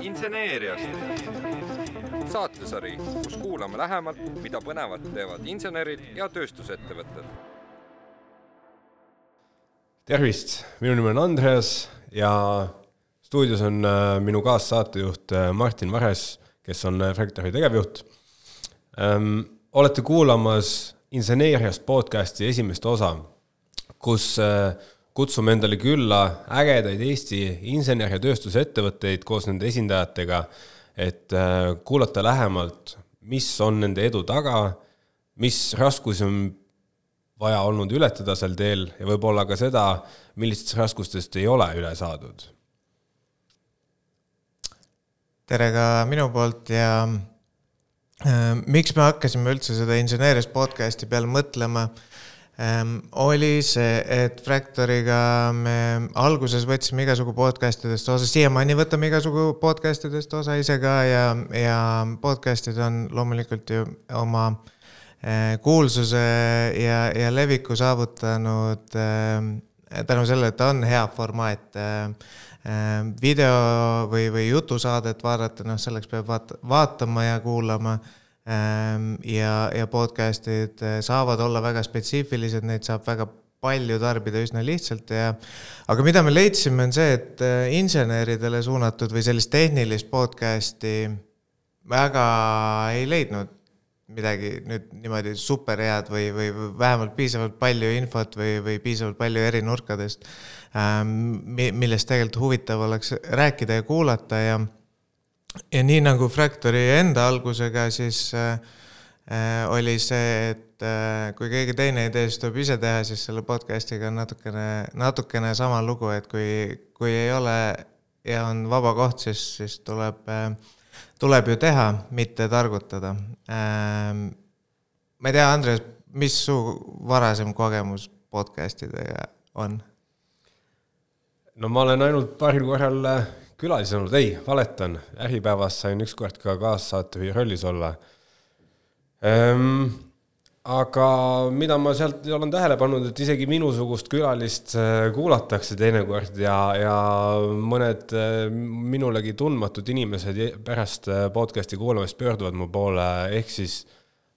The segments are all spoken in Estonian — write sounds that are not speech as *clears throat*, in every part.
inseneeriast. saatesari, kus kuulame lähemalt, mida põnevat teevad insenerid ja tööstusettevõtted. tervist, minu nimi on Andreas ja stuudios on äh, minu kaassaatejuht äh, Martin Vares, kes on äh, Fractari tegevjuht. olete kuulamas Inseneeriast podcasti esimest osa, kus kutsume endale külla ägedaid Eesti insener- ja tööstusettevõtteid koos nende esindajatega, et kuulata lähemalt, mis on nende edu taga, mis raskusi on vaja olnud ületada sel teel ja võib-olla ka seda, millistest raskustest ei ole üle saadud. Tere ka minu poolt ja äh, miks me hakkasime üldse seda inseneerias podcast'i peale mõtlema? ähm,, oli see, et Fractoriga me alguses võtsime igasugu podcast idest osa, siiamaani võtame igasugu podcast idest osa ise ka ja, ja podcast'id on loomulikult ju oma äh, kuulsuse ja, ja leviku saavutanud äh, tänu sellele, et ta on hea formaat Ehm, video või, või jutusaadet vaadata, noh, selleks peab vaata, vaatama ja kuulama. Ehm, ja, ja podcast'id eh, saavad olla väga spetsiifilised, neid saab väga palju tarbida üsna lihtsalt ja aga mida me leidsime, on see, et eh, inseneridele suunatud või sellist tehnilist podcast'i väga ei leidnud midagi nüüd niimoodi super head või, või vähemalt piisavalt palju infot või, või piisavalt palju eri nurkadest, ähm, millest tegelikult huvitav oleks rääkida ja kuulata ja ja nii nagu Fractory enda algusega, siis äh, oli see, et äh, kui keegi teine ei tee, siis tuleb ise teha, siis selle podcast'iga on natukene, natukene sama lugu, et kui, kui ei ole ja on vaba koht, siis, siis tuleb äh, tuleb ju teha, mitte targutada ähm,. ma ei tea, Andres, mis su varasem kogemus podcast idega on? no ma olen ainult paaril korral külalis olnud, ei, valetan, Äripäevas sain ükskord ka kaassaatejuhi rollis olla. Ähm, aga mida ma sealt olen tähele pannud, et isegi minusugust külalist äh, kuulatakse teinekord ja, ja mõned äh, minulegi tundmatud inimesed pärast äh, podcast'i kuulamist pöörduvad mu poole, ehk siis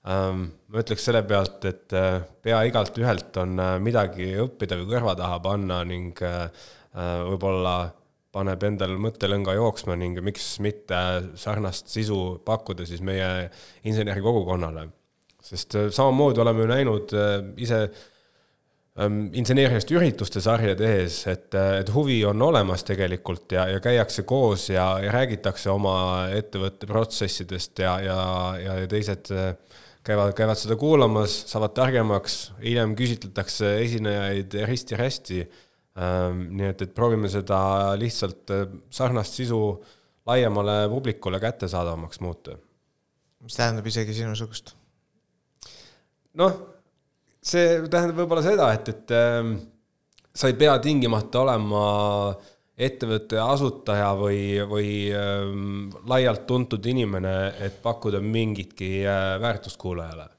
ähm, ma ütleks selle pealt, et pea igalt ühelt on midagi õppida või kõrva taha panna ning äh, võib-olla paneb endal mõttelõnga jooksma ning miks mitte sarnast sisu pakkuda siis meie insenerikogukonnale sest äh, samamoodi oleme ju näinud äh, ise ähm, inseneeriast ürituste sarja tehes, et, äh, et huvi on olemas tegelikult ja, ja käiakse koos ja, ja räägitakse oma ettevõtte protsessidest ja, ja, ja teised käivad, käivad seda kuulamas, saavad targemaks, hiljem küsitletakse esinejaid risti-rästi. Ähm, nii et, et proovime seda lihtsalt sarnast sisu laiemale publikule kättesaadavamaks muuta. mis tähendab isegi sinusugust noh, see tähendab võib-olla seda, et, et äh, sa ei pea tingimata olema ettevõtte asutaja või, või äh, laialt tuntud inimene, et pakkuda mingitki äh, väärtust kuulajale.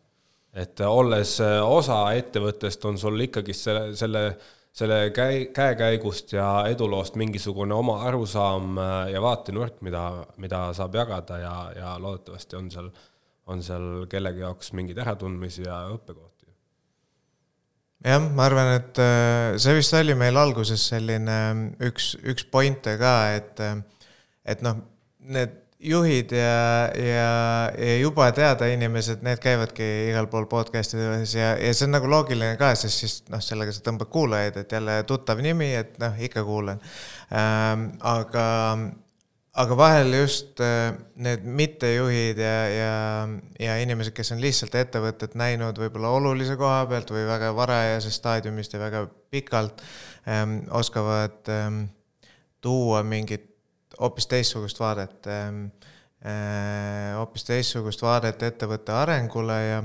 et olles äh, osa ettevõttest, on sul ikkagi selle, selle, selle käi-, käekäigust ja eduloost mingisugune oma arusaam äh, ja vaatenurk, mida, mida saab jagada ja, ja loodetavasti on seal on seal kellegi jaoks mingeid äratundmisi ja õppekohti. jah, ma arvan, et äh, see vist oli meil alguses selline ähm, üks, üks point'e ka, et, äh, et noh, need juhid ja, ja, ja juba teada inimesed, need käivadki igal pool podcast ides ja, ja see on nagu loogiline ka, sest siis noh, sellega sa tõmbad kuulajaid, et jälle tuttav nimi, et noh, ikka kuulan ähm,. aga aga vahel just äh, need mittejuhid ja, ja, ja inimesed, kes on lihtsalt ettevõtet näinud võib-olla olulise koha pealt või väga varajasest staadiumist ja väga pikalt ähm,, oskavad ähm, tuua mingit hoopis teistsugust vaadet ähm,, äh, hoopis teistsugust vaadet ettevõtte arengule ja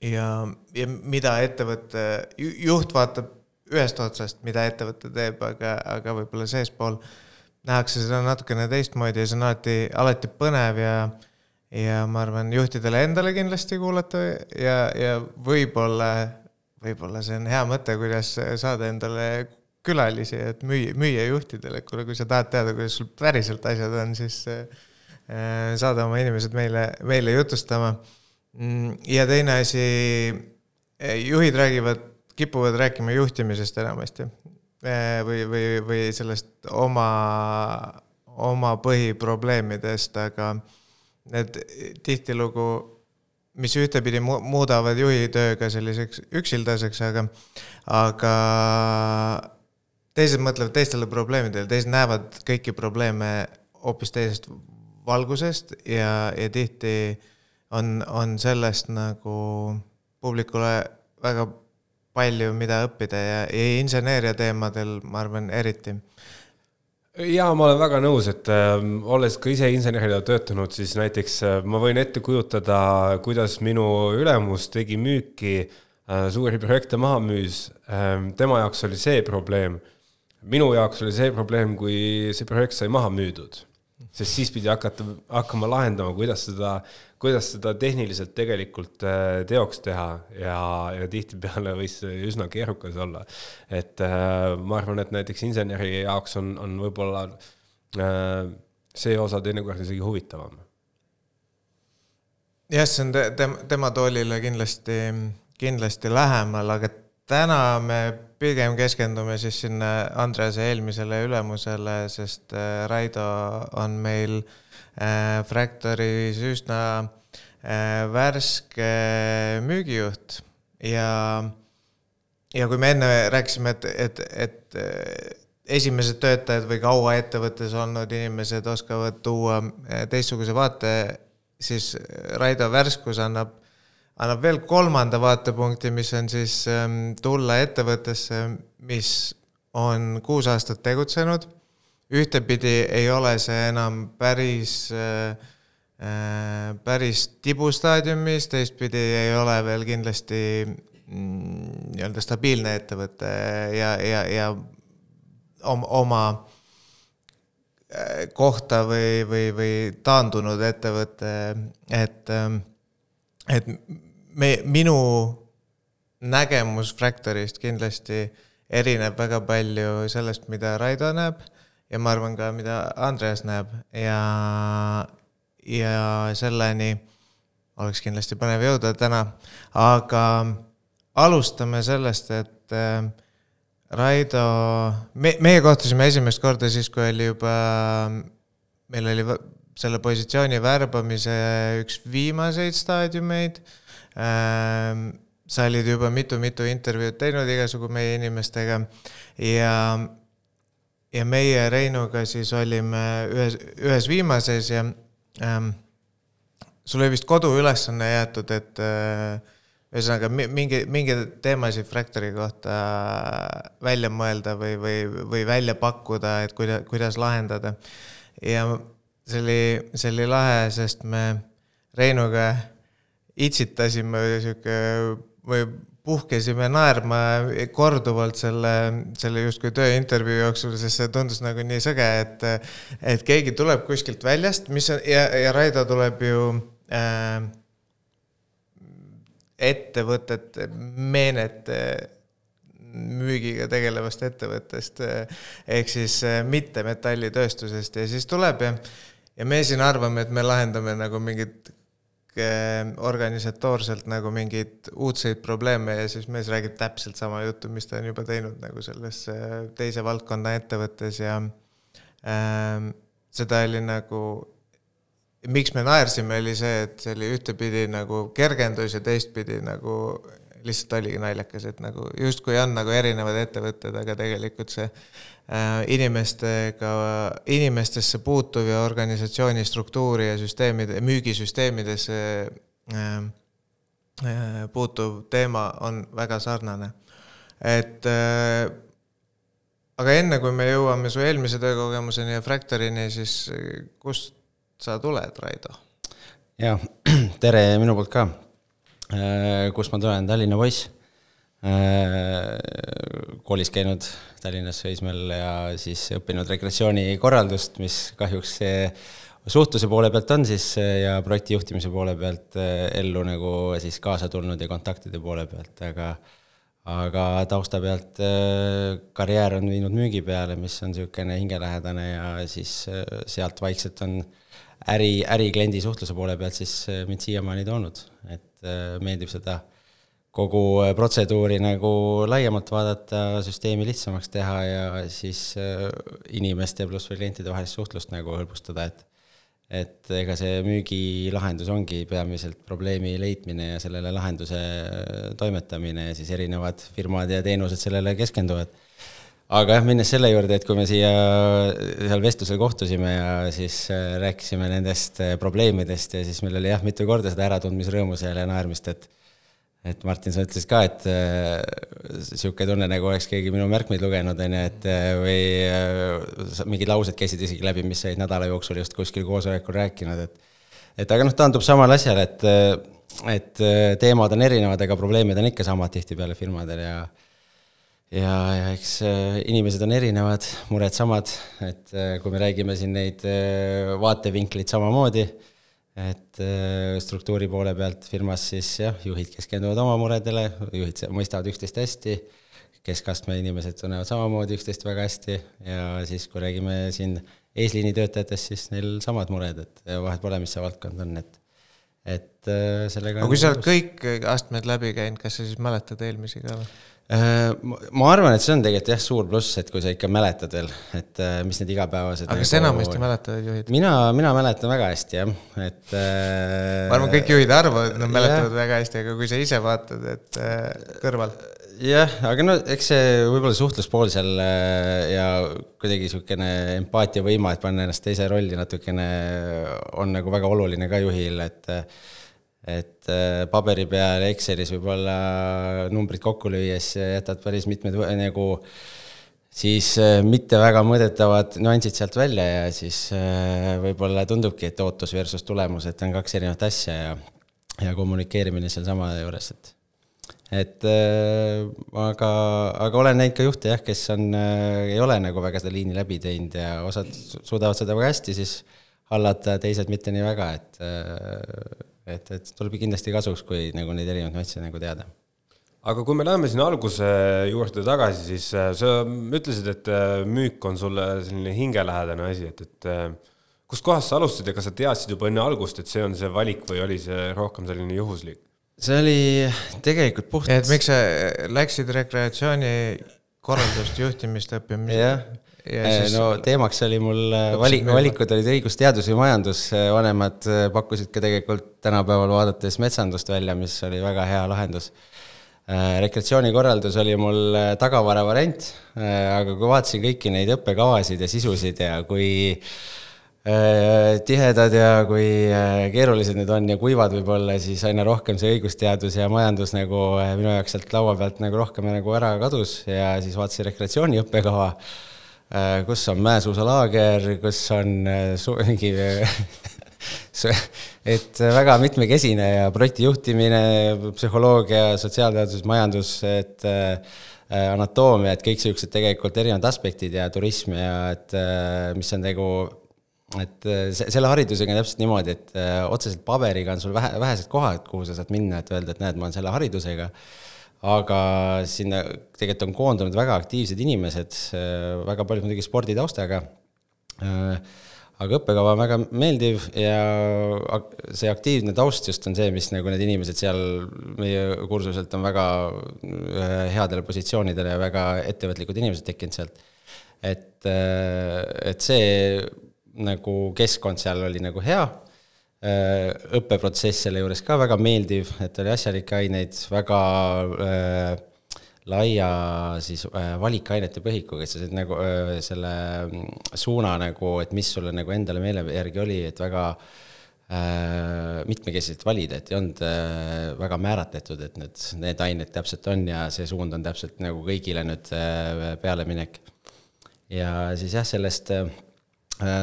ja, ja mida ettevõtte juht vaatab ühest otsast, mida ettevõte teeb, aga, aga võib-olla seespool äh, nähakse seda natukene teistmoodi ja see on alati, alati põnev ja ja ma arvan, juhtidele endale kindlasti kuulata ja, ja võib-olla, võib-olla see on hea mõte, kuidas saada endale külalisi, et müü-, müüa juhtidele, et kuule, kui sa tahad teada, kuidas sul päriselt asjad on, siis äh, saada oma inimesed meile, meile jutustama. ja teine asi, juhid räägivad, kipuvad rääkima juhtimisest enamasti või, või, või sellest oma, oma põhiprobleemidest, aga need tihtilugu, mis ühtepidi mu- muudavad juhi töö ka selliseks üksildaseks, aga, aga teised mõtlevad teistele probleemidele, teised näevad kõiki probleeme hoopis teisest valgusest ja, ja tihti on, on sellest nagu publikule väga palju, mida õppida ja, ja inseneeria teemadel, ma arvan, eriti. jaa, ma olen väga nõus, et äh, olles ka ise insenerina töötanud, siis näiteks äh, ma võin ette kujutada, kuidas minu ülemus tegi müüki äh,, suuri projekte maha müüs äh,. tema jaoks oli see probleem. Minu jaoks oli see probleem, kui see projekt sai maha müüdud. sest siis pidi hakata, hakkama lahendama, kuidas seda, kuidas seda tehniliselt tegelikult äh, teoks teha ja, ja tihtipeale võis see üsna keerukas olla. et äh, ma arvan, et näiteks inseneri jaoks on, on võib-olla äh, see osa teinekord isegi huvitavam. jah, see on te, tema, tema toolile kindlasti, kindlasti lähemal, aga täna me pigem keskendume siis sinna Andrease eelmisele ülemusele, sest äh, Raido on meil äh, Fractoris üsna äh, värske müügijuht. Ja, ja kui me enne rääkisime, et, et, et äh, esimesed töötajad või kaua ettevõttes olnud inimesed oskavad tuua äh, teistsuguse vaate, siis Raido värskus annab annab veel kolmanda vaatepunkti, mis on siis ähm, tulla ettevõttesse, mis on kuus aastat tegutsenud. ühtepidi ei ole see enam päris äh,, äh, päris tibustaadiumis, teistpidi ei ole veel kindlasti mm, nii-öelda stabiilne ettevõte ja, ja, ja oma, äh, kohta või, või, või taandunud ettevõte, et ähm, et me, minu nägemus Fractorist kindlasti erineb väga palju sellest, mida Raido näeb ja ma arvan ka, mida Andreas näeb ja, ja selleni oleks kindlasti põnev jõuda täna, aga alustame sellest, et äh, Raido, me, meie kohtusime esimest korda siis, kui oli juba, meil oli selle positsiooni värbamise üks viimaseid staadiumeid. Sa olid juba mitu-mitu intervjuud teinud igasugu meie inimestega ja, ja meie Reinuga siis olime ühes, ühes viimases ja ähm, sul oli vist koduülesanne jäetud, et äh, ühesõnaga mi- mingi, mingeid teemasid Fractory kohta välja mõelda või, või, või välja pakkuda, et kuida-, kuidas lahendada. ja see oli, see oli lahe, sest me Reinuga itsitasime sihuke või puhkesime naerma korduvalt selle, selle justkui tööintervjuu jooksul, sest see tundus nagu nii sõge, et, et keegi tuleb kuskilt väljast, mis on ja, ja Raido tuleb ju äh, ettevõtete, meenete müügiga tegelevast ettevõttest ehk siis äh, mitte metallitööstusest ja siis tuleb ja, ja me siin arvame, et me lahendame nagu mingit äh, organisatoorselt nagu mingeid uudseid probleeme ja siis mees räägib täpselt sama juttu, mis ta on juba teinud nagu selles äh, teise valdkonna ettevõttes ja ähm, seda oli nagu miks me naersime, oli see, et see oli ühtepidi nagu kergendus ja teistpidi nagu lihtsalt oligi naljakas, et nagu justkui on nagu erinevad ettevõtted, aga tegelikult see inimestega, inimestesse puutuv ja organisatsiooni struktuuri ja süsteemide, müügisüsteemidesse äh, äh, puutuv teema on väga sarnane. et äh, aga enne, kui me jõuame su eelmise töökogemuseni ja Fractorini, siis kust sa tuled, Raido? *clears throat* ja tere minu poolt ka. kust ma tulen, Tallinna poiss. Koolis käinud Tallinnas Õismäel ja siis õppinud rekreatsioonikorraldust, mis kahjuks suhtluse poole pealt on siis ja projekti juhtimise poole pealt ellu nagu siis kaasa tulnud ja kontaktide poole pealt, aga aga tausta pealt äh, karjäär on viinud müügi peale, mis on niisugune hingelähedane ja siis äh, sealt vaikselt on äri, ärikliendi suhtluse poole pealt siis äh, mind siiamaani toonud, et meeldib seda kogu protseduuri nagu laiemalt vaadata, süsteemi lihtsamaks teha ja siis inimeste pluss või klientide vahelist suhtlust nagu hõlbustada, et et ega see müügilahendus ongi peamiselt probleemi leidmine ja sellele lahenduse toimetamine ja siis erinevad firmad ja teenused sellele keskenduvad. aga jah, minnes selle juurde, et kui me siia seal vestlusel kohtusime ja siis rääkisime nendest probleemidest ja siis meil oli jah, mitu korda seda äratundmisrõõmu seal ja naermist, et et Martin, sa ütlesid ka, et niisugune äh, tunne, nagu oleks keegi minu märkmeid lugenud, on ju, et äh, või äh, mingid laused käisid isegi läbi, mis sa olid nädala jooksul just kuskil koosolekul rääkinud, et et aga noh, taandub samale asjale, et, et äh, teemad on erinevad, aga probleemid on ikka samad tihtipeale firmadel ja ja, ja eks inimesed on erinevad, mured samad, et kui me räägime siin neid vaatevinkleid samamoodi et äh, struktuuri poole pealt firmas siis jah, juhid keskenduvad oma muredele, juhid mõistavad üksteist hästi, keskastme inimesed tunnevad samamoodi üksteist väga hästi ja siis, kui räägime siin eesliini töötajatest, siis neil samad mured, et vahet pole, mis see valdkond on, et et äh, sellega aga kui sa oled kõik astmed läbi käinud, kas sa siis mäletad eelmisi ka või? Äh, ma arvan, et see on tegelikult jah, suur pluss, et kui sa ikka mäletad veel, et äh, mis need igapäevased aga kas nagu... enamasti mäletavad juhid? mina, mina mäletan väga hästi jah, et äh, ma arvan, kõik juhid arvavad, et nad mäletavad jah. väga hästi, aga kui sa ise vaatad, et kõrvalt. jah, aga no eks see võib-olla suhtluspool seal ja kuidagi niisugune empaatiavõime, et panna ennast teise rolli natukene, on nagu väga oluline ka juhil, et et äh, paberi peal Excelis võib-olla numbrid kokku lüües jätad päris mitmed nagu siis äh, mitte väga mõõdetavad nüansid sealt välja ja siis äh, võib-olla tundubki, et ootus versus tulemus, et on kaks erinevat asja ja, ja kommunikeerimine sealsama juures, et et äh, aga, aga olen näinud ka juhte jah, kes on äh,, ei ole nagu väga seda liini läbi teinud ja osad suudavad seda väga hästi siis hallata, teised mitte nii väga, et äh, et, et tuleb kindlasti kasuks, kui nagu neid erinevaid nüansse nagu teada. aga kui me läheme sinna alguse juurde tagasi, siis äh, sa ütlesid, et äh, müük on sulle selline hingelähedane asi, et, et äh, kustkohast sa alustasid ja kas sa teadsid juba enne algust, et see on see valik või oli see rohkem selline juhuslik? see oli tegelikult puht. et miks sa läksid rekreatsiooni korraldust, juhtimist õppima? jah siis... no teemaks oli mul äh, valik, valikud olid õigusteadus või majandus, vanemad äh, pakkusid ka tegelikult tänapäeval vaadates metsandust välja, mis oli väga hea lahendus. rekreatsioonikorraldus oli mul tagavara variant, aga kui vaatasin kõiki neid õppekavasid ja sisusid ja kui tihedad ja kui keerulised need on ja kuivad võib-olla, siis aina rohkem see õigusteadus ja majandus nagu minu jaoks sealt laua pealt nagu rohkem nagu ära kadus ja siis vaatasin rekreatsiooni õppekava Äh, kus on mäesuusalaager, kus on äh, *laughs* mingi et väga mitmekesine ja projekti juhtimine, psühholoogia, sotsiaalteadused, majandus, et äh, anatoomia, et kõik niisugused tegelikult erinevad aspektid ja turism ja et mis on nagu et selle haridusega on täpselt niimoodi, et otseselt paberiga on sul vähe, vähesed kohad, kuhu sa saad minna, et öelda, et näed, ma olen selle haridusega aga sinna tegelikult on koondunud väga aktiivsed inimesed, väga paljud muidugi sporditaustaga, aga õppekava on väga meeldiv ja see aktiivne taust just on see, mis nagu need inimesed seal meie kursuselt on väga headele positsioonidele ja väga ettevõtlikud inimesed tekkinud sealt. et, et see nagu keskkond seal oli nagu hea Äh, õppeprotsess selle juures ka väga meeldiv, et oli asjalikke aineid, väga äh, laia siis äh, valikainete põhikuga, et sa said nagu äh, selle mm, suuna nagu, et mis sulle nagu endale meele järgi oli, et väga äh, mitmekesiselt valida, et ei olnud äh, väga määratletud, et need, need ained täpselt on ja see suund on täpselt nagu kõigile nüüd äh, pealeminek. ja siis jah, sellest äh, Äh,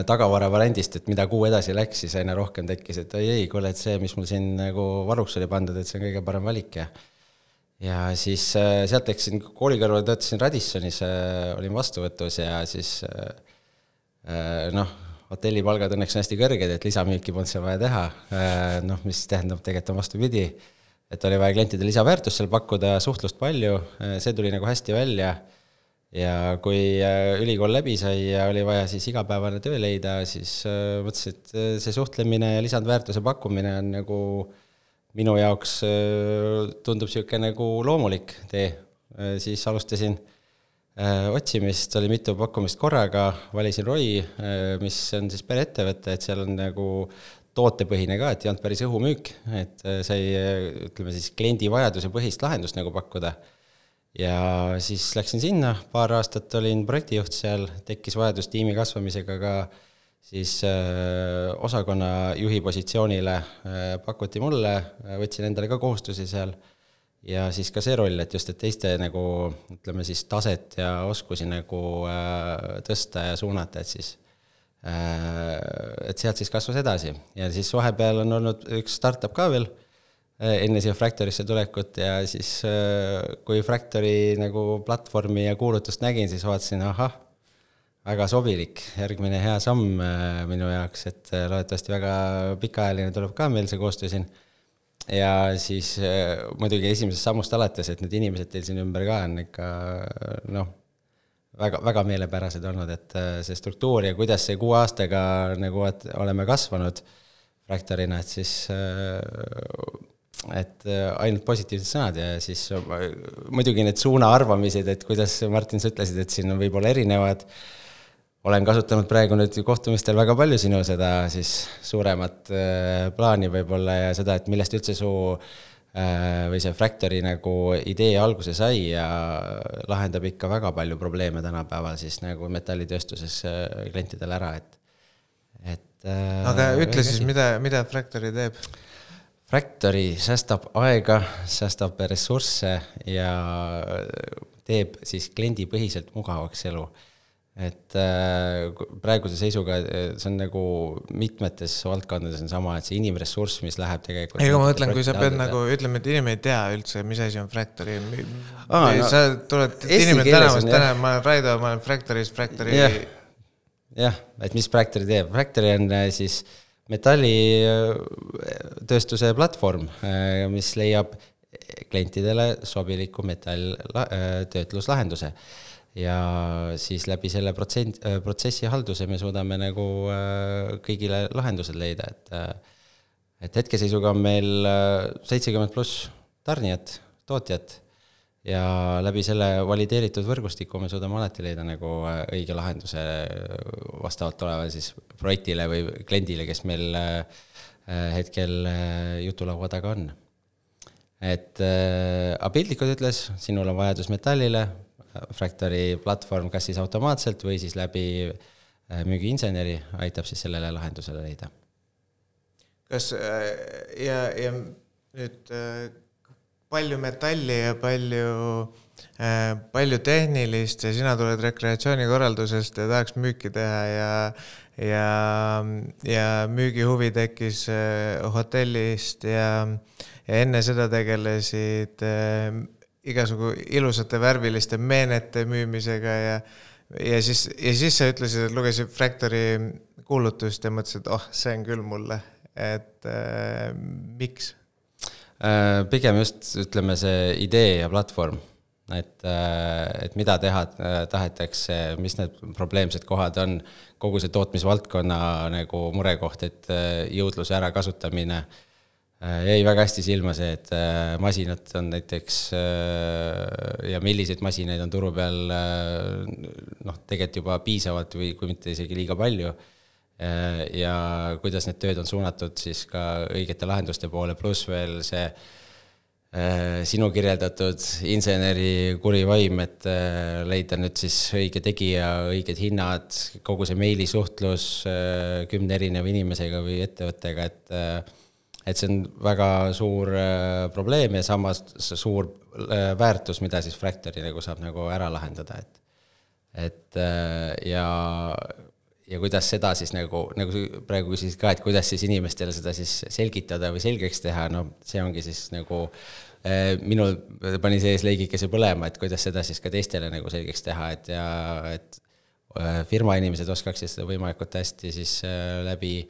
tagavara variandist, et mida kuu edasi läks, siis aina rohkem tekkis, et oi ei, kuule, et see, mis mul siin nagu varuks oli pandud, et see on kõige parem valik ja ja siis äh, sealt läksin kooli kõrval, töötasin Radissonis, äh, olin vastuvõtus ja siis noh, hotellipalgad õnneks on hästi kõrged, et lisamüüki polnud seal vaja teha, noh, mis tähendab, tegelikult on vastupidi, et oli vaja klientidele lisaväärtust seal pakkuda, suhtlust palju, see tuli nagu hästi välja ja kui ülikool läbi sai ja oli vaja siis igapäevane töö leida, siis mõtlesin, et see suhtlemine ja lisandväärtuse pakkumine on nagu minu jaoks tundub niisugune nagu loomulik tee. siis alustasin otsimist, oli mitu pakkumist korraga, valisin ROI, mis on siis pereettevõte, et seal on nagu tootepõhine ka, et ei olnud päris õhumüük, et sai, ütleme siis kliendi vajaduse põhist lahendust nagu pakkuda. Ja siis läksin sinna, paar aastat olin projektijuht seal, tekkis vajadus tiimi kasvamisega ka siis äh, osakonna juhi positsioonile äh, pakuti mulle, võtsin endale ka kohustusi seal. Ja siis ka see roll, et just, et teiste nagu ütleme siis taset ja oskusi nagu äh, tõsta ja suunata, et siis et sealt siis kasvas edasi. Ja siis vahepeal on olnud üks startup ka veel enne siia Fractorisse tulekut ja siis äh, kui Fractori nagu platvormi ja kuulutust nägin, siis vaatasin, ahah, väga sobilik, järgmine hea samm äh, minu jaoks, et äh, loodetavasti väga pikaajaline tuleb ka meil see koostöö siin. Ja siis äh, muidugi esimesest sammust alates, et need inimesed teil siin ümber ka on ikka noh, väga, väga meelepärased olnud, et see struktuur ja kuidas see kuue aastaga nagu, et oleme kasvanud Fractorina, et siis et ainult positiivsed sõnad ja siis muidugi need suunaarvamised, et kuidas, Martin, sa ütlesid, et siin on võib-olla erinevad äh, olen kasutanud praegu nüüd kohtumistel väga palju sinu seda siis suuremat äh, plaani võib-olla ja seda, et millest üldse su äh, või see Fractory nagu idee alguse sai ja lahendab ikka väga palju probleeme tänapäeval siis nagu metallitööstuses äh, klientidele ära, et, et aga ütle siis, mida, mida Fractory teeb? Fractory säästab aega, säästab ressursse ja teeb siis kliendipõhiselt mugavaks elu et äh, praeguse seisuga äh, see on nagu mitmetes valdkondades on sama, et see inimressurss, mis läheb tegelikult. ei, aga ma mõtlen, kui sa pead nagu ütleme, et inimene ei tea üldse, mis asi on Fractory ah,. No, sa tuled, inimene tänavast täna, ma olen Raido, ma olen Fractory's, Fractory. jah, et mis Fractory teeb, Fractory on äh, siis metallitööstuse platvorm, mis leiab klientidele sobiliku metalltöötluslahenduse ja siis läbi selle protsent, äh, protsessi halduse me suudame nagu äh, kõigile lahendused leida, et äh, et hetkeseisuga on meil seitsekümmend pluss tarnijat, tootjat ja läbi selle valideeritud võrgustiku me suudame alati leida nagu õige lahenduse vastavalt olevale siis projektile või kliendile, kes meil hetkel jutulaua taga on. et aga piltlikult ütles, sinul on vajadus metallile, Fractali platvorm kas siis automaatselt või siis läbi äh, müügiinseneri aitab siis sellele lahendusele leida. kas äh, ja, ja nüüd äh, palju metalli ja palju, palju tehnilist ja sina tuled rekreatsioonikorraldusest ja tahaks müüki teha ja ja, ja müügihuvi tekkis hotellist ja, ja enne seda tegelesid igasugu ilusate värviliste meenete müümisega ja ja siis, ja siis sa ütlesid, et lugesid Fractory kuulutust ja mõtlesid, et oh, see on küll mulle, et äh, miks äh,? Pigem just ütleme, see idee ja platvorm, et äh,, et mida teha äh, tahetakse, mis need probleemsed kohad on, kogu see tootmisvaldkonna nagu murekoht, et äh, jõudluse ärakasutamine äh, Äh, jäi väga hästi silma see, et äh, masinad on näiteks äh, ja milliseid masinaid on turu peal noh, tegelikult juba piisavalt või kui mitte isegi liiga palju. Ja kuidas need tööd on suunatud siis ka õigete lahenduste poole, pluss veel see sinu kirjeldatud inseneri kuri vaim, et leida nüüd siis õige tegija, õiged hinnad, kogu see meilisuhtlus kümne erineva inimesega või ettevõttega, et et see on väga suur äh, probleem ja samas suur äh, väärtus, mida siis Fractory nagu saab nagu ära lahendada, et et äh, ja, ja kuidas seda siis nagu, nagu sa praegu küsisid ka, et kuidas siis inimestele seda siis selgitada või selgeks teha, no see ongi siis nagu minul pani sees leigikese põlema, et kuidas seda siis ka teistele nagu selgeks teha, et ja et firma inimesed oskaksid seda võimalikult hästi siis läbi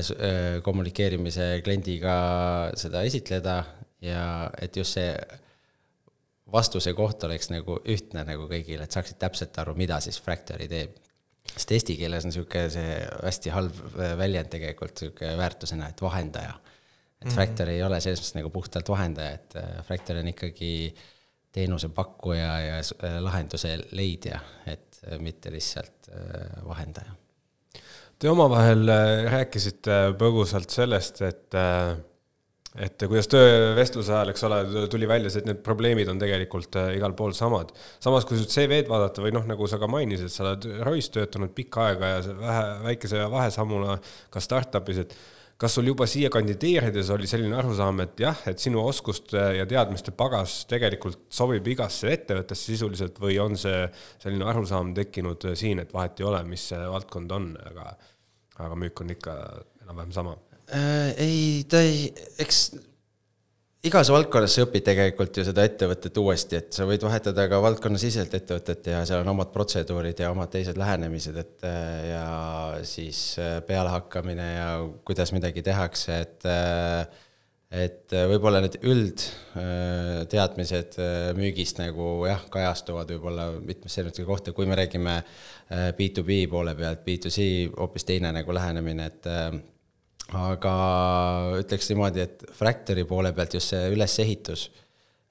s- äh, kommunikeerimise kliendiga seda esitleda ja et just see vastuse koht oleks nagu ühtne nagu kõigile, et saaksid täpselt aru, mida siis Fractory teeb. Sest eesti keeles on niisugune see hästi halb äh, väljend tegelikult niisugune väärtusena, et vahendaja. et Fractory ei ole selles mõttes nagu puhtalt vahendaja, et äh, Fractory on ikkagi teenusepakkuja ja äh, lahenduse leidja, et mitte lihtsalt vahendaja. Te omavahel rääkisite põgusalt sellest, et et kuidas töövestluse ajal, eks ole, tuli välja see, et need probleemid on tegelikult äh, igal pool samad. samas, kui su CV-d vaadata või noh, nagu sa ka mainisid, sa oled Roy's töötanud pikka aega ja vähe, väikese vahesammuna ka startup'is, et kas sul juba siia kandideerides oli selline arusaam, et jah, et sinu oskuste ja teadmiste pagas tegelikult sobib igasse ettevõttesse sisuliselt või on see selline arusaam tekkinud siin, et vahet ei ole, mis see valdkond on, aga aga müük on ikka enam-vähem sama Äh, ei, ta ei, eks igas valdkonnas sa õpid tegelikult ju seda ettevõtet uuesti, et sa võid vahetada ka valdkonnasiseselt ettevõtet ja seal on omad protseduurid ja omad teised lähenemised, et äh, ja siis äh, pealehakkamine ja kuidas midagi tehakse, et äh, et võib-olla need üldteadmised müügist nagu jah, kajastuvad võib-olla mitmesse erinevasse kohta, kui me räägime B2B poole pealt, B2C hoopis teine nagu lähenemine, et äh, aga ütleks niimoodi, et Fractory poole pealt just see ülesehitus,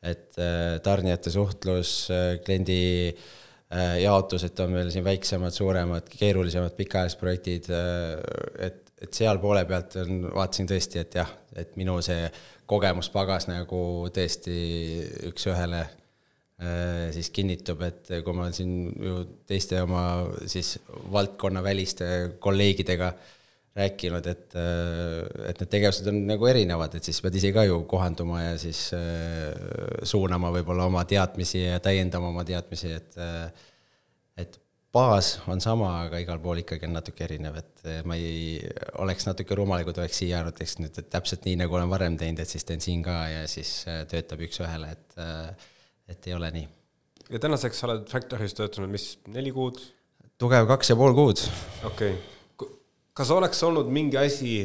et äh, tarnijate suhtlus, kliendi äh, jaotus, et on meil siin väiksemad, suuremad, keerulisemad pikaajalised projektid, et, et seal poole pealt on, vaatasin tõesti, et jah, et minu see kogemuspagas nagu tõesti üks-ühele äh, siis kinnitub, et kui ma olen siin ju teiste oma siis valdkonnaväliste kolleegidega rääkinud, et, et need tegevused on nagu erinevad, et siis pead ise ka ju kohanduma ja siis äh, suunama võib-olla oma teadmisi ja täiendama oma teadmisi, et äh, et baas on sama, aga igal pool ikkagi on natuke erinev, et ma ei oleks natuke rumal, kui tuleks siia ja ütleks nüüd, et täpselt nii, nagu olen varem teinud, et siis teen siin ka ja siis äh, töötab üks-ühele, et et ei ole nii. ja tänaseks oled Factory's töötanud, mis, neli kuud? tugev kaks ja pool kuud. okei okay. Kas oleks olnud mingi asi,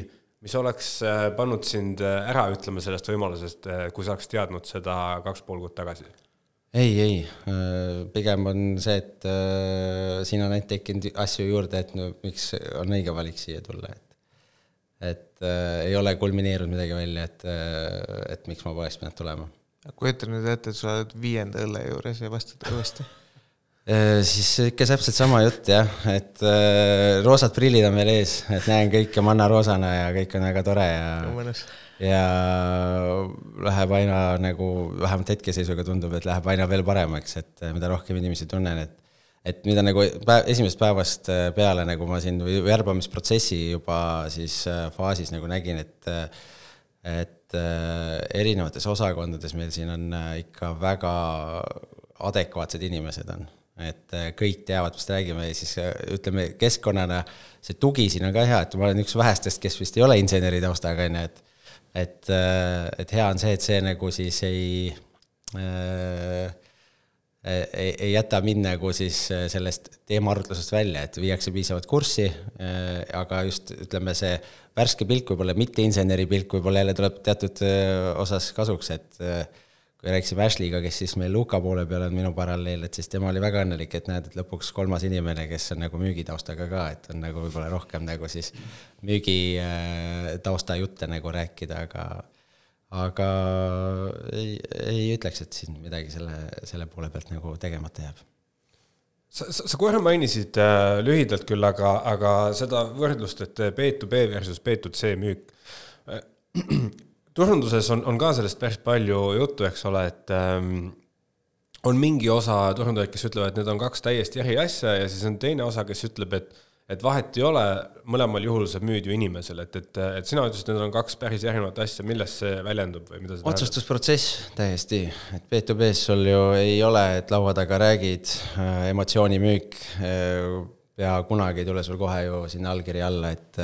mis oleks äh, pannud sind äh, ära ütlema sellest võimalusest, kui sa oleks teadnud seda kaks pool kuud tagasi? ei, ei, pigem on see, et äh, siin on ainult tekkinud asju juurde, et no miks on õige valik siia tulla, et et äh, ei ole kulmineerunud midagi välja, et, et miks ma poleks pidanud tulema. kujuta nüüd ette, et sa oled viienda õlle juures ja vastad uuesti siis ikka täpselt sama jutt jah, et äh, roosad prillid on veel ees, et näen kõike mannaroosana ja kõik on väga tore ja ja läheb aina nagu, vähemalt hetkeseisuga tundub, et läheb aina veel paremaks, et mida rohkem inimesi tunnen, et et mida nagu päev, esimesest päevast peale nagu ma siin värbamisprotsessi juba siis faasis nagu nägin, et et erinevates osakondades meil siin on ikka väga adekvaatsed inimesed on et kõik teavad, mis räägime ja siis ütleme keskkonnana see tugi siin on ka hea, et ma olen üks vähestest, kes vist ei ole inseneri taustaga, on ju, et et, et hea on see, et see nagu siis ei äh, ei, ei jäta mind nagu siis sellest teemaarutlusest välja, et viiakse piisavalt kurssi äh,, aga just ütleme, see värske pilk võib-olla, mitte inseneri pilk võib-olla jälle tuleb teatud äh, osas kasuks, et äh, kui rääkisime Ashley'ga, kes siis meil Luka poole peal on minu paralleel, et siis tema oli väga õnnelik, et näed, et lõpuks kolmas inimene, kes on nagu müügitaustaga ka, et on nagu võib-olla rohkem nagu siis müügitausta jutte nagu rääkida, aga aga ei, ei ütleks, et siin midagi selle, selle poole pealt nagu tegemata jääb. Sa, sa, sa korra mainisid äh, lühidalt küll, aga, aga seda võrdlust, et B2B versus B2C müük äh, turunduses on, on ka sellest päris palju juttu, eks ole, et ähm, on mingi osa turundajaid, kes ütlevad, et need on kaks täiesti eri asja ja siis on teine osa, kes ütleb, et et vahet ei ole, mõlemal juhul sa müüd ju inimesele, et, et, et sina ütlesid, et need on kaks päris erinevat asja, milles see väljendub või mida see otsustusprotsess täiesti, et B2B-s sul ju ei ole, et laua taga räägid, emotsioonimüük, pea kunagi ei tule sul kohe ju sinna allkiri alla, et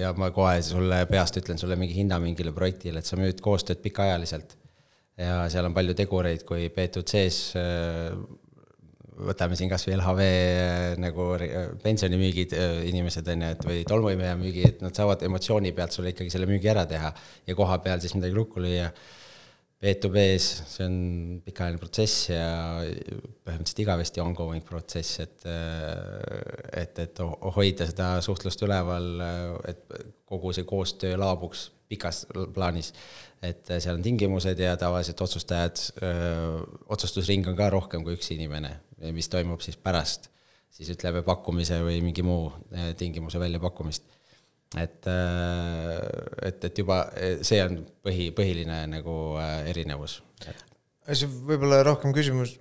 ja ma kohe sulle peast ütlen sulle mingi hinna mingile projektile, et sa müüd koostööd pikaajaliselt. ja seal on palju tegureid, kui B2C-s võtame siin kasvõi LHV äh, nagu pensionimüügid äh, inimesed on ju, et või tolmuimeja müügi, et nad saavad emotsiooni pealt sulle ikkagi selle müügi ära teha ja koha peal siis midagi lukku lüüa. B2B-s see on pikaajaline protsess ja põhimõtteliselt igavesti ongoing protsess, et, et, et ho- hoida seda suhtlust üleval, et kogu see koostöö laabuks pikas plaanis. et seal on tingimused ja tavaliselt otsustajad, otsustusring on ka rohkem kui üks inimene, mis toimub siis pärast siis ütleme pakkumise või mingi muu eh, tingimuse väljapakkumist et, et, et juba see on põhi, põhiline nagu äh, erinevus. see võib-olla rohkem küsimus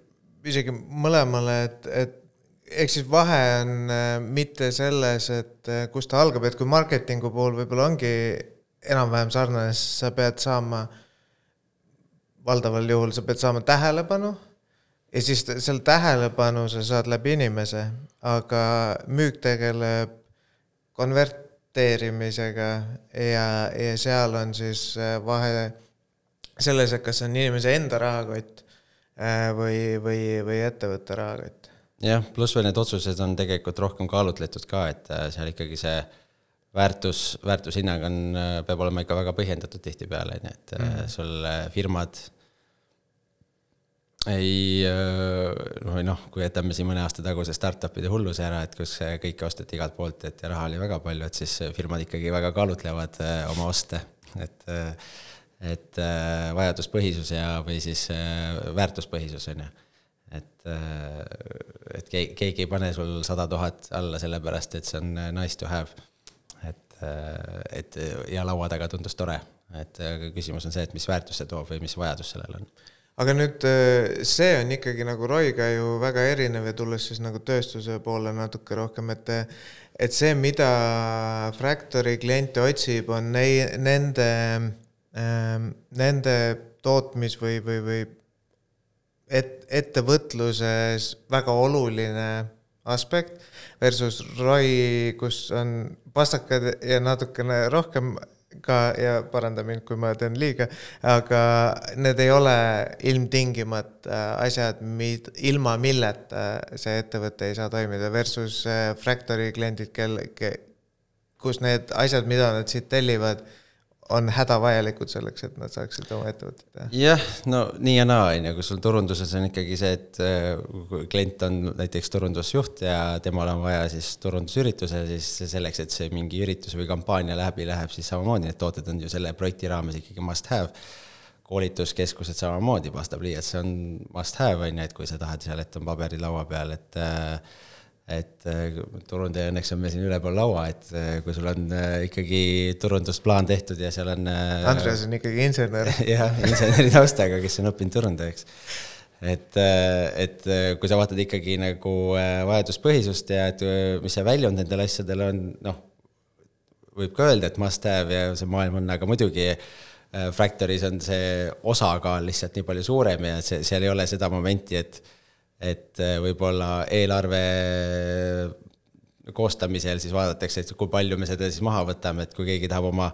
isegi mõlemale, et, et ehk siis vahe on äh, mitte selles, et äh, kus ta algab, et kui marketingu puhul võib-olla ongi enam-vähem sarnane, siis sa pead saama, valdaval juhul sa pead saama tähelepanu ja siis selle tähelepanu sa saad läbi inimese, aga müük tegeleb konverteerimisega ja, ja seal on siis äh, vahe selles, et kas see on inimese enda rahakott äh, või, või, või ettevõtte rahakott. jah, pluss veel need otsused on tegelikult rohkem kaalutletud ka, et äh, seal ikkagi see väärtus, väärtushinnang on, peab olema ikka väga põhjendatud tihtipeale, on ju, et mm sul firmad ei noh, või noh, kui jätame siin mõne aasta taguse startup'ide hulluse ära, et kus kõike osteti igalt poolt, et ja raha oli väga palju, et siis firmad ikkagi väga kaalutlevad oma oste, et et vajaduspõhisus ja, või siis väärtuspõhisus, on ju. et, et keegi ei pane sul sada tuhat alla sellepärast, et see on nice to have. et, et ja laua taga tundus tore, et küsimus on see, et mis väärtust see toob või mis vajadus sellel on aga nüüd see on ikkagi nagu Roiga ju väga erinev ja tulles siis nagu tööstuse poole natuke rohkem, et et see, mida Fractory kliente otsib, on nei-, nende, nende tootmis- või, või, või et-, ettevõtluses väga oluline aspekt versus Roi, kus on pastakad ja natukene rohkem ka ja paranda mind, kui ma teen liiga, aga need ei ole ilmtingimata asjad, mid-, ilma milleta see ettevõte ei saa toimida, versus Fractory kliendid, kel-, kus need asjad, mida nad siit tellivad, on hädavajalikud selleks, et nad saaksid oma ettevõtet teha. jah, no nii ja naa, on ju, kui sul turunduses on ikkagi see, et kui klient on näiteks turundusjuht ja temal on vaja siis turundusürituse, siis selleks, et see mingi üritus või kampaania läbi läheb, siis samamoodi need tooted on ju selle projekti raames ikkagi must have. koolituskeskused samamoodi, pastapliiats, see on must have, on ju, et kui sa tahad seal, et on paberid laua peal, et et turundaja õnneks on meil siin ülepool laua, et kui sul on ikkagi turundusplaan tehtud ja seal on. Andres on ikkagi insener. *laughs* jah, inseneri taustaga, kes on õppinud turundajaks. et, et kui sa vaatad ikkagi nagu vajaduspõhisust ja et mis see väljund nendel asjadel on, noh, võib ka öelda, et must have ja see maailm on, aga muidugi Fractoris on see osakaal lihtsalt nii palju suurem ja see, seal ei ole seda momenti, et et võib-olla eelarve koostamisel siis vaadatakse, et kui palju me seda siis maha võtame, et kui keegi tahab oma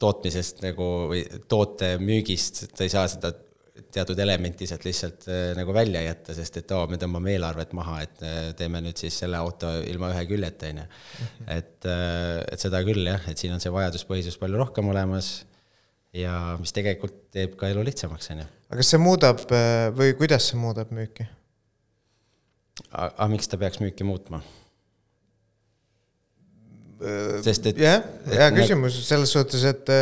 tootmisest nagu või toote müügist, ta ei saa seda teatud elementi sealt lihtsalt nagu välja jätta, sest et oo, me tõmbame eelarvet maha, et teeme nüüd siis selle auto ilma ühe küljeta, on ju. et, et seda küll jah, et siin on see vajaduspõhisus palju rohkem olemas ja mis tegelikult teeb ka elu lihtsamaks, on ju. aga kas see muudab või kuidas see muudab müüki? aga miks ta peaks müüki muutma? sest et. jah, hea küsimus selles suhtes, et,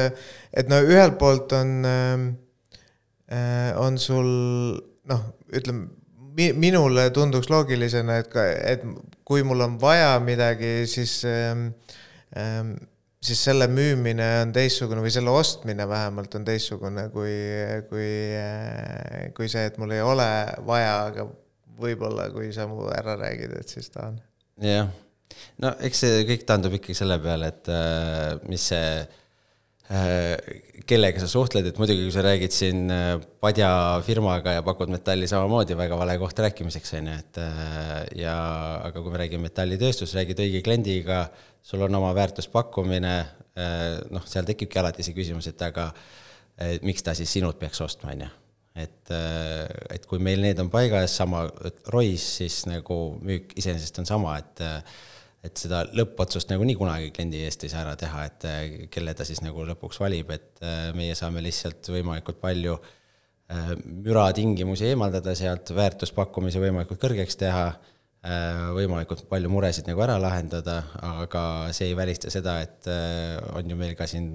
et no ühelt poolt on, on sul noh, ütleme minule tunduks loogilisena, et ka, et kui mul on vaja midagi, siis ähm, siis selle müümine on teistsugune või selle ostmine vähemalt on teistsugune kui, kui, kui see, et mul ei ole vaja, aga võib-olla kui sa mu ära räägid, et siis ta on. jah, no eks see kõik taandub ikkagi selle peale, et äh, mis see äh, kellega sa suhtled, et muidugi, kui sa räägid siin padjafirmaga ja pakud metalli samamoodi, väga vale koht rääkimiseks, on ju, et ja aga kui me räägime metallitööstus, räägid õige kliendiga, sul on oma väärtuspakkumine, noh, seal tekibki alati see küsimus, et aga et miks ta siis sinult peaks ostma, on ju. et, et kui meil need on paigas, sama ROIS, siis nagu müük iseenesest on sama, et et seda lõppotsust nagu nii kunagi kliendi eest ei saa ära teha, et kelle ta siis nagu lõpuks valib, et meie saame lihtsalt võimalikult palju müratingimusi eemaldada sealt, väärtuspakkumise võimalikult kõrgeks teha võimalikult palju muresid nagu ära lahendada, aga see ei välista seda, et äh, on ju meil ka siin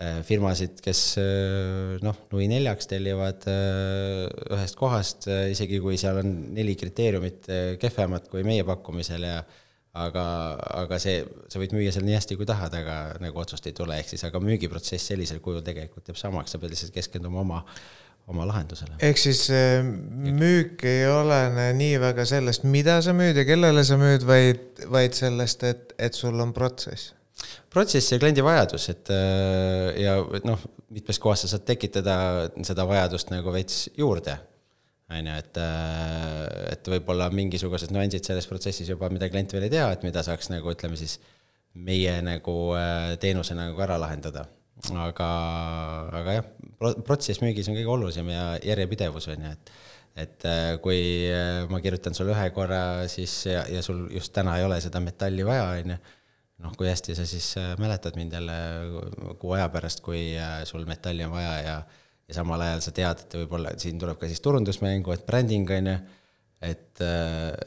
äh, firmasid, kes noh, nui neljaks tellivad ühest kohast, isegi kui seal on neli kriteeriumit kehvemat kui meie pakkumisel ja aga, aga see, sa võid müüa seal nii hästi kui tahad, aga nagu otsust ei tule, ehk siis aga müügiprotsess sellisel kujul tegelikult jääb samaks, sa pead lihtsalt keskenduma oma oma lahendusele. ehk siis äh, müük ei olene nii väga sellest, mida sa müüd ja kellele sa müüd, vaid, vaid sellest, et, et sul on protsess? protsess ja kliendi vajadus, et äh, ja noh, mitmes kohas sa saad tekitada seda vajadust nagu veits juurde, on ju, et, äh, et võib-olla mingisugused nüansid selles protsessis juba, mida klient veel ei tea, et mida saaks nagu ütleme siis meie nagu teenuse nagu ära lahendada aga, aga jah, protsess müügis on kõige olulisem ja järjepidevus on ju, et et äh, kui äh, ma kirjutan sulle ühe korra, siis ja, ja sul just täna ei ole seda metalli vaja, on ju, noh, kui hästi sa siis äh, mäletad mind jälle kuu aja pärast, kui sul metalli on vaja ja ja samal ajal sa tead, et võib-olla siin tuleb ka siis turundusmängu, et bränding on ju, et,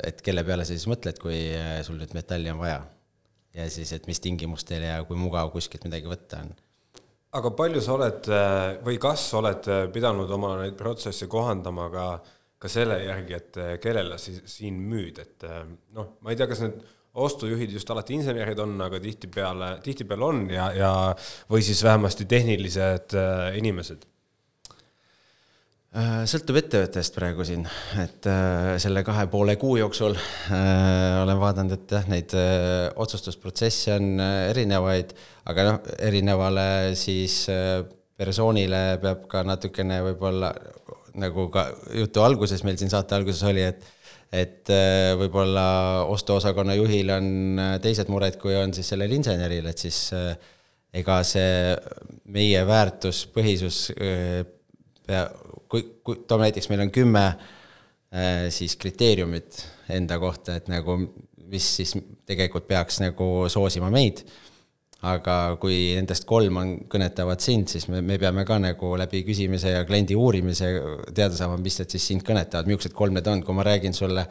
et kelle peale sa siis mõtled, kui sul nüüd metalli on vaja. ja siis, et mis tingimustel ja kui mugav kuskilt midagi võtta on aga palju sa oled äh, või kas oled äh, pidanud oma neid protsesse kohandama ka, ka selle järgi, et äh, kellele sa siin müüd, et noh, ma ei tea, kas need ostujuhid just alati insenerid on, aga tihtipeale, tihtipeale on ja, ja või siis vähemasti tehnilised inimesed sõltub ettevõttest praegu siin, et äh, selle kahe poole kuu jooksul äh, olen vaadanud, et jah, neid otsustusprotsesse on erinevaid, aga noh, erinevale siis persoonile peab ka natukene võib-olla nagu ka jutu alguses meil siin saate alguses oli, et et võib-olla ostuosakonna juhil on teised mured, kui on siis sellel inseneril, et siis ega see meie väärtuspõhisus pea, kui, kui toome näiteks, meil on kümme äh, siis kriteeriumit enda kohta, et nagu mis siis tegelikult peaks nagu soosima meid, aga kui nendest kolm on, kõnetavad sind, siis me, me peame ka nagu läbi küsimise ja kliendi uurimise teada saama, mis need siis sind kõnetavad, millised kolm need on, kui ma räägin sulle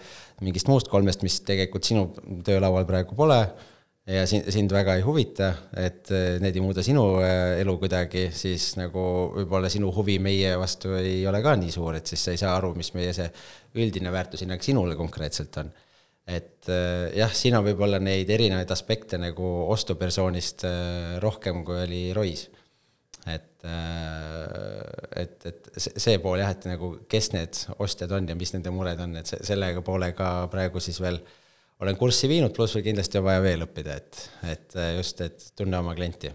mingist muust kolmest, mis tegelikult sinu töölaual praegu pole ja sind, sind väga ei huvita, et eh, need ei muuda sinu eh, elu kuidagi, siis nagu võib-olla sinu huvi meie vastu ei ole ka nii suur, et siis sa ei saa aru, mis meie see üldine väärtushinnang sinule konkreetselt on. et eh, jah, siin on võib-olla neid erinevaid aspekte nagu ostupersoonist rohkem, kui oli Rois. et, et, et see pool jah, et nagu kes need ostjad on ja mis nende mured on, et sellega poolega praegu siis veel äh, olen kurssi viinud, pluss veel kindlasti on vaja veel õppida, et, et just, et tunne oma klienti.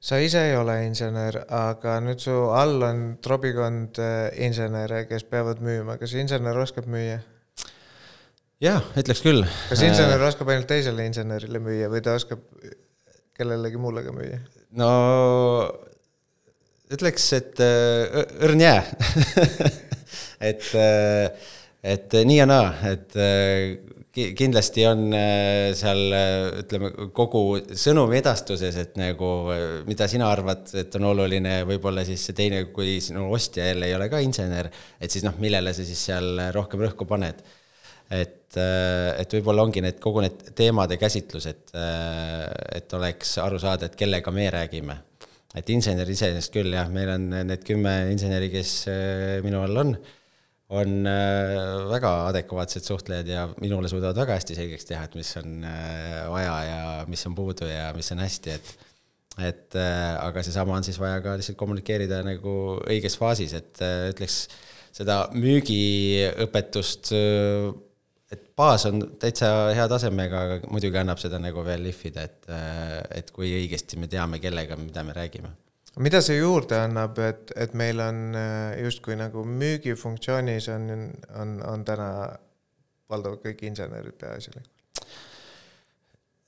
sa ise ei ole insener, aga nüüd su all on trobikond äh, insenere, kes peavad müüma, kas insener oskab müüa? jah, ütleks küll. kas insener äh, oskab ainult teisele insenerile müüa või ta oskab kellelegi muule ka müüa? no ütleks, et äh, õrn jää *laughs* et, et nii ja naa, et kindlasti on äh, seal ütleme, kogu sõnumi edastuses, et nagu mida sina arvad, et on oluline, võib-olla siis see teine, kui sinu ostja jälle ei ole ka insener, et siis noh, millele sa siis seal rohkem rõhku paned. et, äh, et võib-olla ongi need, kogu need teemade käsitlus, et, äh, et oleks aru saada, et kellega me räägime. et insener iseenesest küll jah, meil on need kümme inseneri, kes minu all on on äh, väga adekvaatsed suhtlejad ja minule suudavad väga hästi selgeks teha, et mis on äh, vaja ja mis on puudu ja mis on hästi, et et äh, aga seesama on siis vaja ka lihtsalt kommunikeerida nagu õiges faasis, et ütleks seda müügiõpetust, et baas on täitsa hea tasemega, aga muidugi annab seda nagu veel lihvida, et, et kui õigesti me teame, kellega, mida me räägime mida see juurde annab, et, et meil on äh, justkui nagu müügifunktsioonis on, on, on täna valdavalt kõik insenerid peaasjalikult?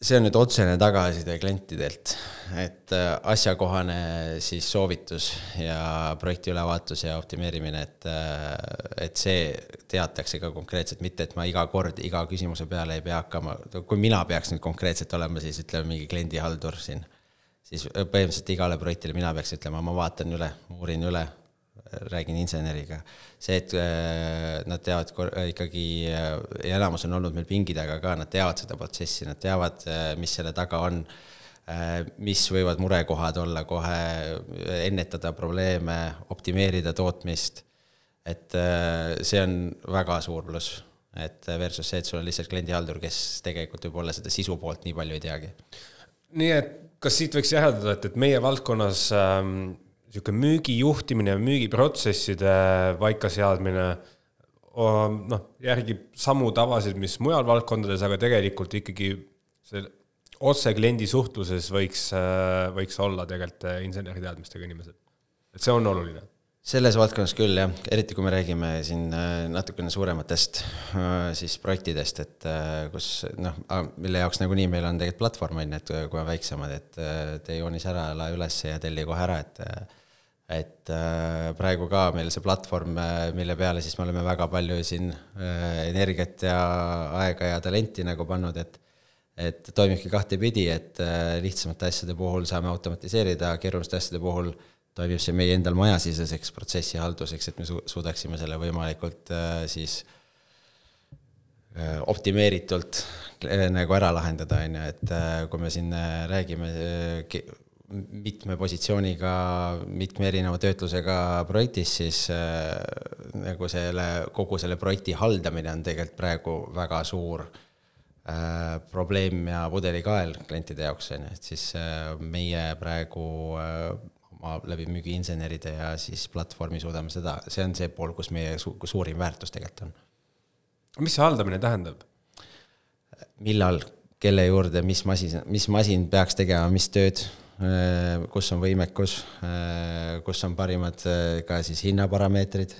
see on nüüd otsene tagasiside klientidelt, et äh, asjakohane siis soovitus ja projekti ülevaatus ja optimeerimine, et, äh, et see teatakse ka konkreetselt, mitte et ma iga kord iga küsimuse peale ei pea hakkama, kui mina peaks nüüd konkreetselt olema, siis ütleme mingi kliendihaldur siin, siis põhimõtteliselt igale projektile mina peaks ütlema, ma vaatan üle, uurin üle räägin inseneriga. see, et äh, nad teavad ikkagi ja enamus on olnud meil pingi taga ka, nad teavad seda protsessi, nad teavad, äh, mis selle taga on, äh, mis võivad murekohad olla kohe, ennetada probleeme, optimeerida tootmist. et see on väga suur pluss, et versus see, et sul on lihtsalt kliendihaldur, kes tegelikult võib-olla seda sisu poolt nii palju ei teagi. nii et kas siit võiks järeldada, et, et meie valdkonnas ähm, niisugune müügijuhtimine ja müügiprotsesside paikaseadmine noh, järgib samu tavasid, mis mujal valdkondades, aga tegelikult ikkagi see otse kliendi suhtluses võiks, võiks olla tegelikult inseneriteadmistega inimesed. et see on oluline selles valdkonnas küll jah, eriti kui me räägime siin äh, natukene suurematest äh, siis projektidest, et äh, kus noh, mille jaoks nagunii meil on tegelikult platvorm on ju, et kui on väiksemad, et tee joonis ära, lae üles ja telli kohe ära, et et äh, praegu ka meil see platvorm, äh, mille peale siis me oleme väga palju siin äh, energiat ja aega ja talenti nagu pannud, et et toimibki kahtepidi, et lihtsamate asjade puhul saame automatiseerida, keeruliste asjade puhul toimib see meie endal majasiseseks protsessihalduseks, et me su-, suudaksime selle võimalikult siis optimeeritult nagu ära lahendada, on ju, et kui me siin räägime mitme positsiooniga, mitme erineva töötlusega projektis, siis äh, nagu selle, kogu selle projekti haldamine on tegelikult praegu väga suur äh, probleem ja pudelikael klientide jaoks, on ju, et siis äh, meie praegu äh, läbi müügiinseneride ja siis platvormi suudame seda, see on see pool, kus meie su suurim väärtus tegelikult on. mis see haldamine tähendab? millal, kelle juurde, mis masin, mis masin peaks tegema mis tööd Äh, kus on võimekus, äh, kus on parimad äh, ka siis hinnaparameetrid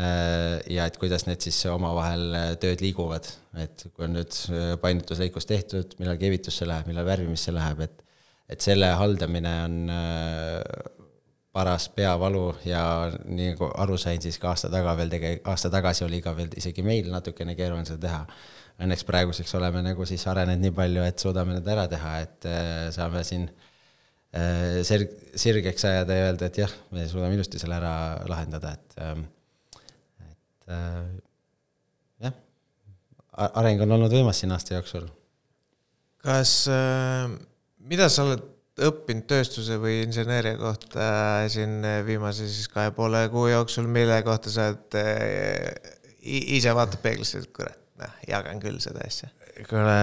ja et kuidas need siis omavahel tööd liiguvad, et kui on nüüd painutuslõikus tehtud, millal keevitusse läheb, millal värvimisse läheb, et et selle haldamine on paras peavalu ja nii nagu aru sain, siis ka aasta taga veel tege-, aasta tagasi oli ka veel isegi meil natukene keeruline seda teha. Õnneks praeguseks oleme nagu siis arenenud nii palju, et suudame need ära teha, et saame siin äh, Äh, selg-, sirgeks ajada ja öelda, et jah, me suudame ilusti selle ära lahendada, et, ähm, et äh, jah, areng on olnud võimas siin aasta jooksul. kas äh,, mida sa oled õppinud tööstuse või inseneeria kohta siin viimase siis kahe poole kuu jooksul, mille kohta sa oled äh, ise vaatad peeglisse, et kurat, noh, jagan küll seda asja? Kuule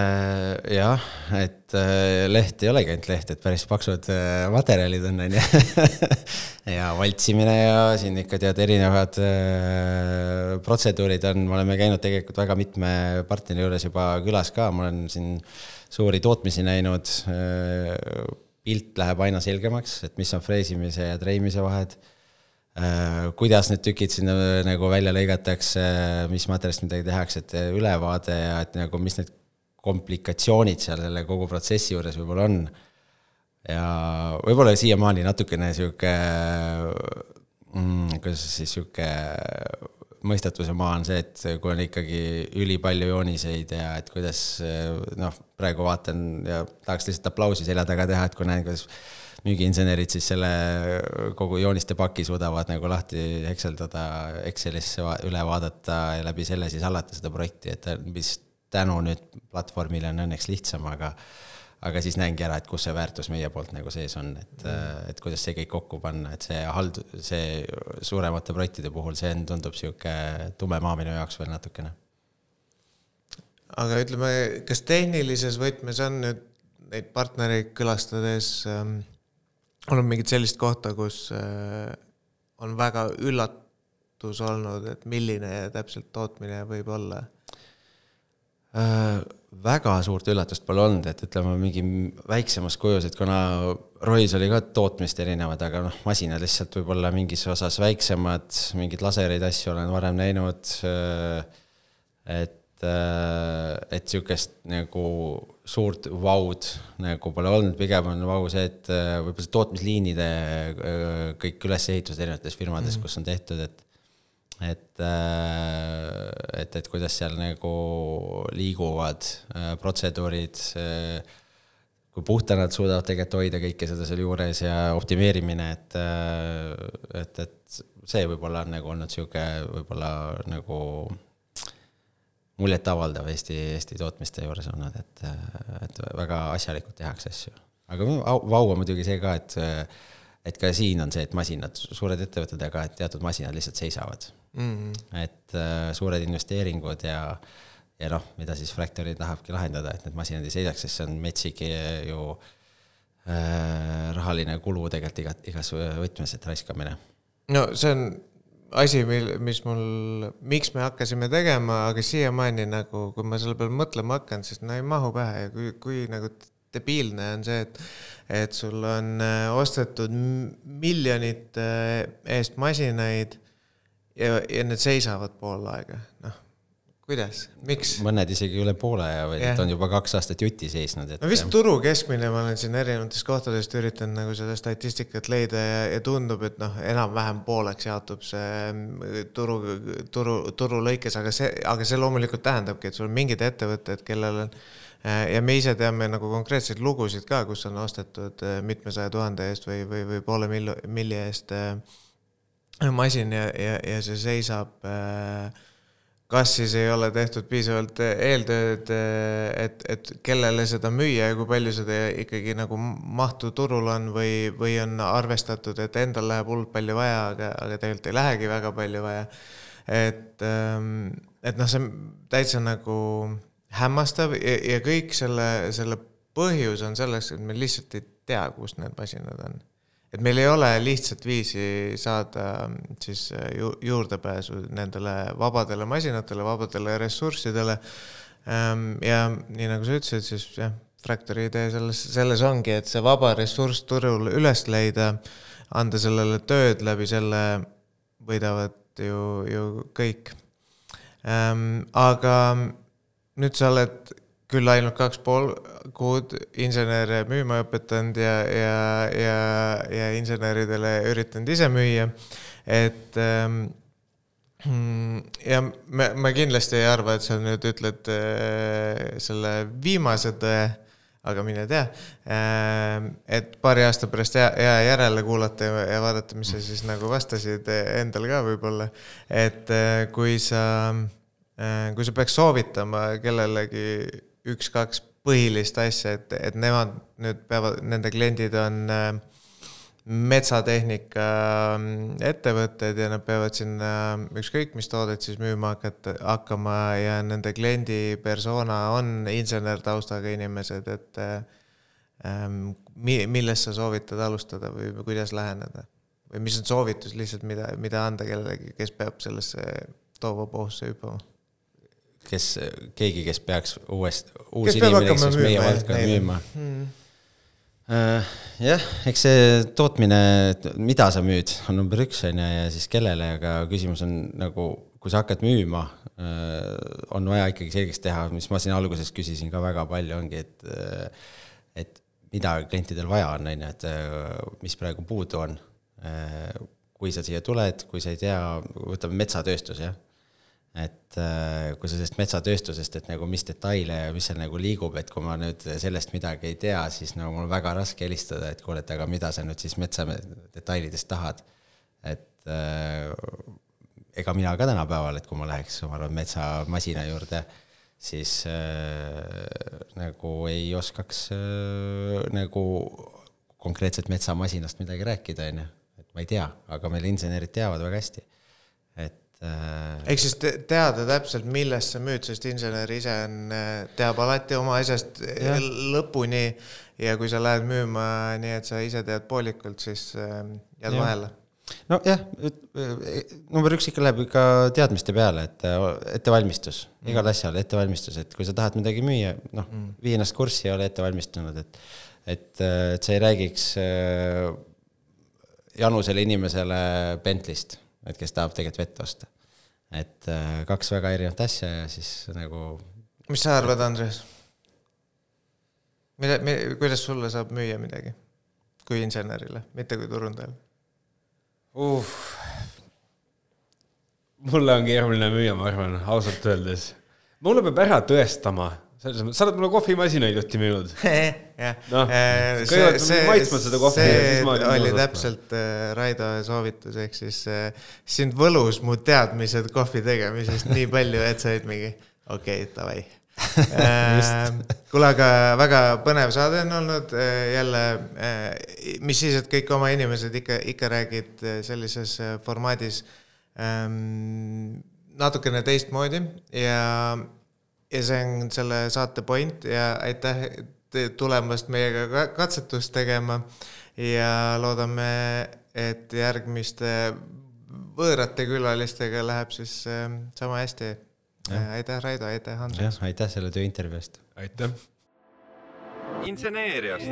jah, et äh, leht ei olegi ainult leht, et päris paksud äh, materjalid on, on ju. *laughs* ja valtsimine ja siin ikka tead, erinevad äh, protseduurid on, me oleme käinud tegelikult väga mitme partneri juures juba külas ka, ma olen siin suuri tootmisi näinud. pilt läheb aina selgemaks, et mis on freesimise ja treimise vahed kuidas need tükid sinna nagu välja lõigatakse, mis materjalist midagi tehakse, et ülevaade ja et nagu mis need komplikatsioonid seal selle kogu protsessi juures võib-olla on. ja võib-olla siiamaani natukene sihuke mm,, kuidas siis sihuke mõistatuse maa on see, et kui on ikkagi ülipalju jooniseid ja et kuidas noh, praegu vaatan ja tahaks lihtsalt aplausi selja taga teha, et kui näen, kuidas müügiinsenerid siis selle kogu jooniste paki suudavad nagu lahti hekseldada, Excelisse üle vaadata ja läbi selle siis hallata seda projekti, et mis tänu nüüd platvormile on õnneks lihtsam, aga aga siis näengi ära, et kus see väärtus meie poolt nagu sees on, et mm., et kuidas see kõik kokku panna, et see hald-, see suuremate projektide puhul, see on, tundub niisugune tume maa minu jaoks veel natukene. aga ütleme, kas tehnilises võtmes on nüüd neid partnereid külastades ähm, olnud mingit sellist kohta, kus äh, on väga üllatus olnud, et milline täpselt tootmine võib olla? Äh, väga suurt üllatust pole olnud, et ütleme mingi väiksemas kujus, et kuna Rois oli ka tootmist erinevad, aga noh, masinad lihtsalt võib-olla mingis osas väiksemad, mingeid lasereid, asju olen varem näinud. Äh, et, äh, et sihukest nagu suurt vaud nagu pole olnud, pigem on vau see, et äh, võib-olla see tootmisliinide kõik ülesehitused erinevates firmades mm, -hmm. kus on tehtud, et et, äh, et, et kuidas seal nagu liiguvad protseduurid, kui puhta nad suudavad tegelikult hoida kõike seda seal juures ja optimeerimine, et, et, et see võib-olla on nagu olnud niisugune võib-olla nagu muljetavaldav Eesti, Eesti tootmiste juures olnud, et, et väga asjalikult tehakse asju. aga vau on muidugi see ka, et, et ka siin on see, et masinad, suured ettevõtted, aga et teatud masinad lihtsalt seisavad mm. -hmm. et uh, suured investeeringud ja, ja noh, mida siis Fractory tahabki lahendada, et need masinad ei seisaks, sest see on metsik ju uh, rahaline kulu tegelikult iga, igas võtmes, et raiskamine. no see on asi, mil, mis mul, miks me hakkasime tegema, aga siiamaani nagu, kui ma selle peale mõtlema hakkan, siis no ei mahu pähe ja kui, kui nagu debiilne on see, et, et sul on äh, ostetud miljonite eest masinaid ja, ja need seisavad pool aega, noh kuidas, miks? mõned isegi üle poole ja, või yeah. on juba kaks aastat jutti seisnud, et. no vist turu keskmine, ma olen siin erinevatest kohtadest üritanud nagu seda statistikat leida ja, ja tundub, et noh, enam-vähem pooleks jaotub see mm, turu, turu, turu lõikes, aga see, aga see loomulikult tähendabki, et sul on mingid ettevõtted, kellel on äh, ja me ise teame nagu konkreetseid lugusid ka, kus on ostetud äh, mitmesaja tuhande eest või, või, või poole milli, milli eest äh, masin ja, ja, ja see seisab äh, kas siis ei ole tehtud piisavalt eeltööd, et, et kellele seda müüa ja kui palju seda ikkagi nagu mahtu turul on või, või on arvestatud, et endal läheb hullult palju vaja, aga, aga tegelikult ei lähegi väga palju vaja. et, ehm, et noh, see on täitsa nagu hämmastav ja, ja kõik selle, selle põhjus on selles, et me lihtsalt ei tea, kus need masinad on et meil ei ole lihtsat viisi saada siis äh, ju, juurdepääsu nendele vabadele masinatele, vabadele ressurssidele. Ähm, ja nii nagu sa ütlesid, siis jah, Fractory idee selles, selles ongi, et see vaba ressurss turul üles leida, anda sellele tööd, läbi selle võidavad ju, ju kõik. Ähm, aga nüüd sa oled küll ainult kaks pool kuud insenere müüma õpetanud ja, ja, ja, ja inseneridele üritanud ise müüa, et ähm, ja ma, ma kindlasti ei arva, et sa nüüd ütled äh, selle viimase tõe, aga mine tea äh,. et paari aasta pärast hea, hea järele kuulata ja, ja vaadata, mis sa siis nagu vastasid endal ka võib-olla, et äh, kui sa kui sa peaks soovitama kellelegi üks-kaks põhilist asja, et, et nemad nüüd peavad, nende kliendid on äh, metsatehnika ettevõtted ja nad peavad sinna ükskõik mis toodet siis müüma hakata, hakkama ja nende kliendi persona on insenertaustaga inimesed, et ähm, mi-, millest sa soovitad alustada või kuidas läheneda? või mis on soovitus lihtsalt, mida, mida anda kellelegi, kes peab sellesse tohuvabohusse hüppama? Kes, keegi, kes peaks uuest, uus kes inimene, kes peaks meie valdkonda müüma. Hmm.. Uh, jah, eks see tootmine, mida sa müüd, on number üks, on ju, ja siis kellele, aga küsimus on nagu, kui sa hakkad müüma uh,, on vaja ikkagi selgeks teha, mis ma siin alguses küsisin ka väga palju, ongi, et uh, et mida klientidel vaja on, on ju, et mis praegu puudu on. kui sa siia tuled, kui sa ei tea, võtame metsatööstus, jah et äh, kui sellest metsatööstusest, et nagu mis detaile ja mis seal nagu liigub, et kui ma nüüd sellest midagi ei tea, siis nagu mul on väga raske helistada, et kuule, et aga mida sa nüüd siis metsa detailidest tahad. et äh, ega mina ka tänapäeval, et kui ma läheks, ma arvan, metsamasina juurde, siis äh, nagu ei oskaks äh, nagu konkreetselt metsamasinast midagi rääkida, on ju. et ma ei tea, aga meil insenerid teavad väga hästi. Äh, ehk siis te teada täpselt, millest sa müüd, sest insener ise on, äh, teab alati oma asjast äh, ja. lõpuni ja kui sa lähed müüma nii, et sa ise tead poolikult, siis jääd ja. vahele. nojah, number üks ikka läheb ikka teadmiste peale, et ettevalmistus mm., igal asjal ettevalmistus, et kui sa tahad midagi müüa, noh mm., vii ennast kurssi ja ole ette valmistunud, et et, et sa ei räägiks janusele inimesele Bentley'st et kes tahab tegelikult vett osta. et äh, kaks väga erinevat asja ja siis nagu. mis sa arvad, Andres? mida, kuidas sulle saab müüa midagi kui insenerile, mitte kui turundajale? uh.. mulle on keeruline müüa, ma arvan, ausalt öeldes. mulle peab ära tõestama, selles mõttes, sa oled mulle kohvimasinaid jutti müünud. *laughs* Noh, kõigepealt peab maitsma seda kohvi ja siis ma olin oli täpselt äh, Raido soovitus, ehk siis äh, sind võlus mu teadmised kohvi tegemisest nii palju, et sa olid mingi okei okay,, davai. *laughs* kuule, aga väga põnev saade on olnud jälle, mis siis, et kõik oma inimesed ikka, ikka räägid äh, sellises äh, formaadis ähm, natukene teistmoodi ja, ja see on selle saate point ja aitäh tulemast meiega ka- katsetust tegema ja loodame, et järgmiste võõrate külalistega läheb siis äh, sama hästi. aitäh, Raido, aitäh, Hans. jah, aitäh selle tööintervjuu eest aitäh. inseneeriast